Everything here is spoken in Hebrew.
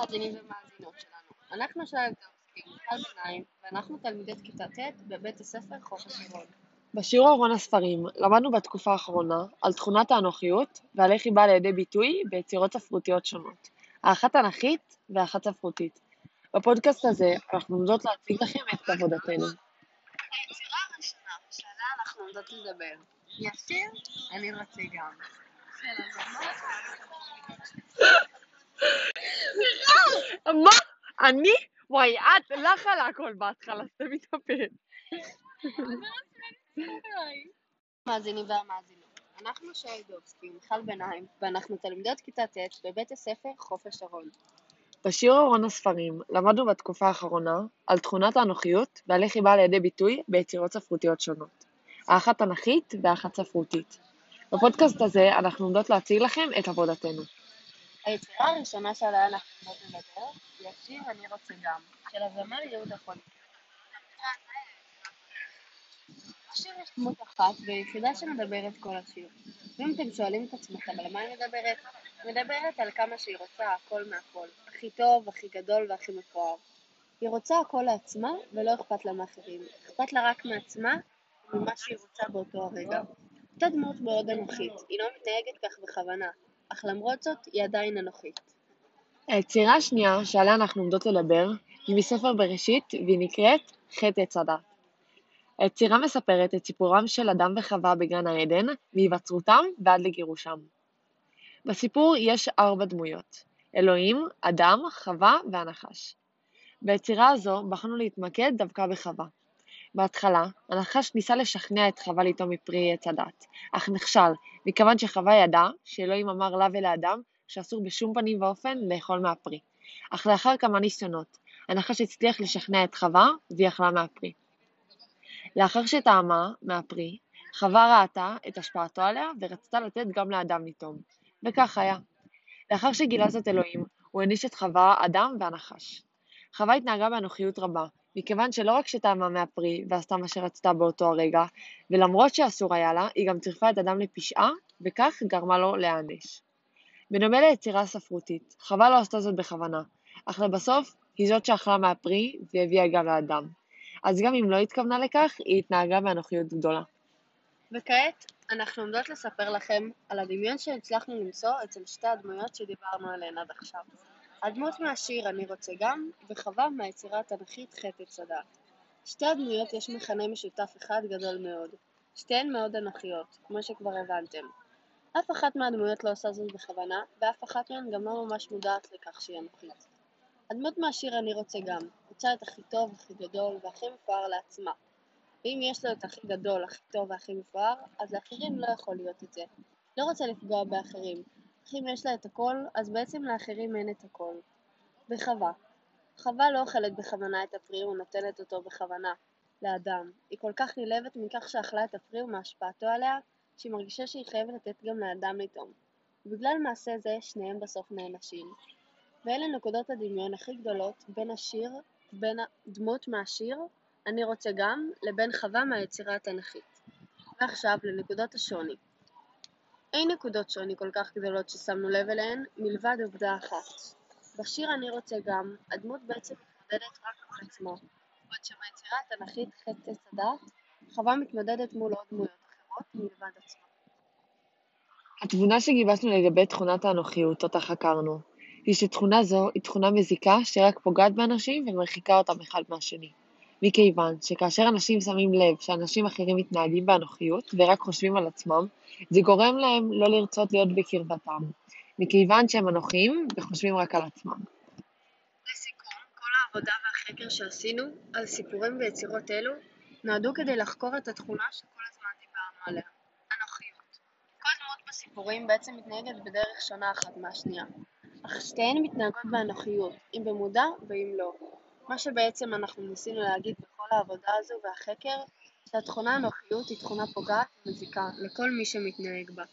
מאזינים ומאזינות שלנו. אנחנו שי אגדובסקי, מיכל ביניים, ואנחנו תלמידות כיתה ט' בבית הספר חוף השרון. בשיעור ארון הספרים למדנו בתקופה האחרונה על תכונת האנוכיות ועל איך היא באה לידי ביטוי ביצירות ספרותיות שונות, האחת תנ"כית והאחת ספרותית. בפודקאסט הזה אנחנו עומדות להציג לכם את עבודתנו. היצירה הראשונה שעליה אנחנו עומדות לדבר היא השיר "אני רוצה גם". של הזמר מה? אני? וואי, את, לך על הכל בהתחלה, סתמי את הפה. מאזינים והמאזינות. אנחנו שי אגדובסקי ומיכל ביניים, ואנחנו תלמידות כיתה ט' בבית הספר חוף השרון. בשיעור ארון הספרים למדנו בתקופה האחרונה על תכונת האנוכיות ועל איך היא באה לידי ביטוי ביצירות ספרותיות שונות, האחת תנ"כית והאחת ספרותית. בפודקאסט הזה אנחנו עומדות להציג לכם את עבודתנו. היצירה הראשונה שעליה אנחנו עומדות לדבר היא השיר "אני רוצה גם", של הזמר יהודה פוליקר. בשיר יש דמות אחת ויחידה שמדברת כל השיר. ואם אתם שואלים את עצמכם על מה היא מדברת, היא מדברת על כמה שהיא רוצה הכל מהכל, הכי טוב, הכי גדול והכי מפואר. היא רוצה הכל לעצמה ולא אכפת לה מאחרים, אכפת לה רק מעצמה וממה שהיא רוצה באותו הרגע. אותה דמות מאוד אנוכית, היא לא מתנהגת כך בכוונה, אך למרות זאת היא עדיין אנוכית. היצירה השנייה שעליה אנחנו עומדות לדבר היא מספר בראשית והיא נקראת חטא עץ הדת. היצירה מספרת את סיפורם של אדם וחווה בגן העדן, מהיווצרותם ועד לגירושם. בסיפור יש ארבע דמויות אלוהים, אדם, חווה והנחש. ביצירה הזו בחרנו להתמקד דווקא בחווה. בהתחלה, הנחש ניסה לשכנע את חווה לטעום מפרי עץ הדת, אך נכשל, מכיוון שחווה ידעה שאלוהים אמר לה ולאדם שאסור בשום פנים ואופן לאכול מהפרי. אך לאחר כמה ניסיונות, הנחש הצליח לשכנע את חווה והיא אכלה מהפרי. לאחר שטעמה מהפרי, חווה ראתה את השפעתו עליה ורצתה לתת גם לאדם לטעום, וכך היה. לאחר שגילה זאת אלוהים, הוא העניש את חווה, אדם והנחש. חווה התנהגה באנוכיות רבה, מכיוון שלא רק שטעמה מהפרי ועשתה מה שרצתה באותו הרגע, ולמרות שאסור היה לה, היא גם צירפה את אדם לפשעה, וכך גרמה לו להיענש. בדומה ליצירה ספרותית, חווה לא עשתה זאת בכוונה, אך לבסוף היא זאת שאכלה מהפרי והביאה גם לאדם. אז גם אם לא התכוונה לכך, היא התנהגה באנוכיות גדולה. וכעת אנחנו עומדות לספר לכם על הדמיון שהצלחנו למצוא אצל שתי הדמויות שדיברנו עליהן עד עכשיו. הדמות מהשיר "אני רוצה גם" וחווה מהיצירה התנ"כית "חטא עץ הדת". שתי הדמויות יש מכנה משותף אחד גדול מאוד. שתיהן מאוד אנוכיות, כמו שכבר הבנתם. אף אחת מהדמויות לא עושה זאת בכוונה, ואף אחת מהן גם לא ממש מודעת לכך שהיא אנוכית. הדמות מהשיר "אני רוצה גם" רוצה את הכי טוב, הכי גדול והכי מפואר לעצמה. ואם יש לו את הכי גדול, הכי טוב והכי מפואר, אז לאחרים לא יכול להיות את זה. לא רוצה לפגוע באחרים. אם יש לה את הכל, אז בעצם לאחרים אין את הכל. וחווה. חווה לא אוכלת בכוונה את הפרי ונותנת אותו בכוונה לאדם. היא כל כך נלהבת מכך שאכלה את הפרי ומהשפעתו עליה, שהיא מרגישה שהיא חייבת לתת גם לאדם לטעום. ובגלל מעשה זה, שניהם בסוף נענשים. ואלה נקודות הדמיון הכי גדולות בין השיר, בין הדמות מהשיר, אני רוצה גם, לבין חווה מהיצירה התנ"כית. ועכשיו לנקודות השוני. אין נקודות שוני כל כך גדולות ששמנו לב אליהן, מלבד עובדה אחת. בשיר אני רוצה גם, הדמות בעצם מתמודדת רק מול עצמה, בעוד שביצירה התנ"כית חטא עץ חווה מתמודדת מול עוד דמויות אחרות מלבד עצמה. התבונה שגיבשנו לגבי תכונת האנוכיות אותה חקרנו, היא שתכונה זו היא תכונה מזיקה שרק פוגעת באנשים ומרחיקה אותם אחד מהשני. מכיוון שכאשר אנשים שמים לב שאנשים אחרים מתנהגים באנוכיות ורק חושבים על עצמם, זה גורם להם לא לרצות להיות בקרבתם, מכיוון שהם אנוכיים וחושבים רק על עצמם. לסיכום, כל העבודה והחקר שעשינו על סיפורים ויצירות אלו נועדו כדי לחקור את התכונה שכל הזמן דיברנו עליה, אנוכיות. כל דמות בסיפורים בעצם מתנהגת בדרך שונה אחת מהשנייה, אך שתיהן מתנהגות באנוכיות, אם במודע ואם לא. מה שבעצם אנחנו ניסינו להגיד בכל העבודה הזו והחקר, שהתכונה אנוכיות היא תכונה פוגעת ומזיקה לכל מי שמתנהג בה.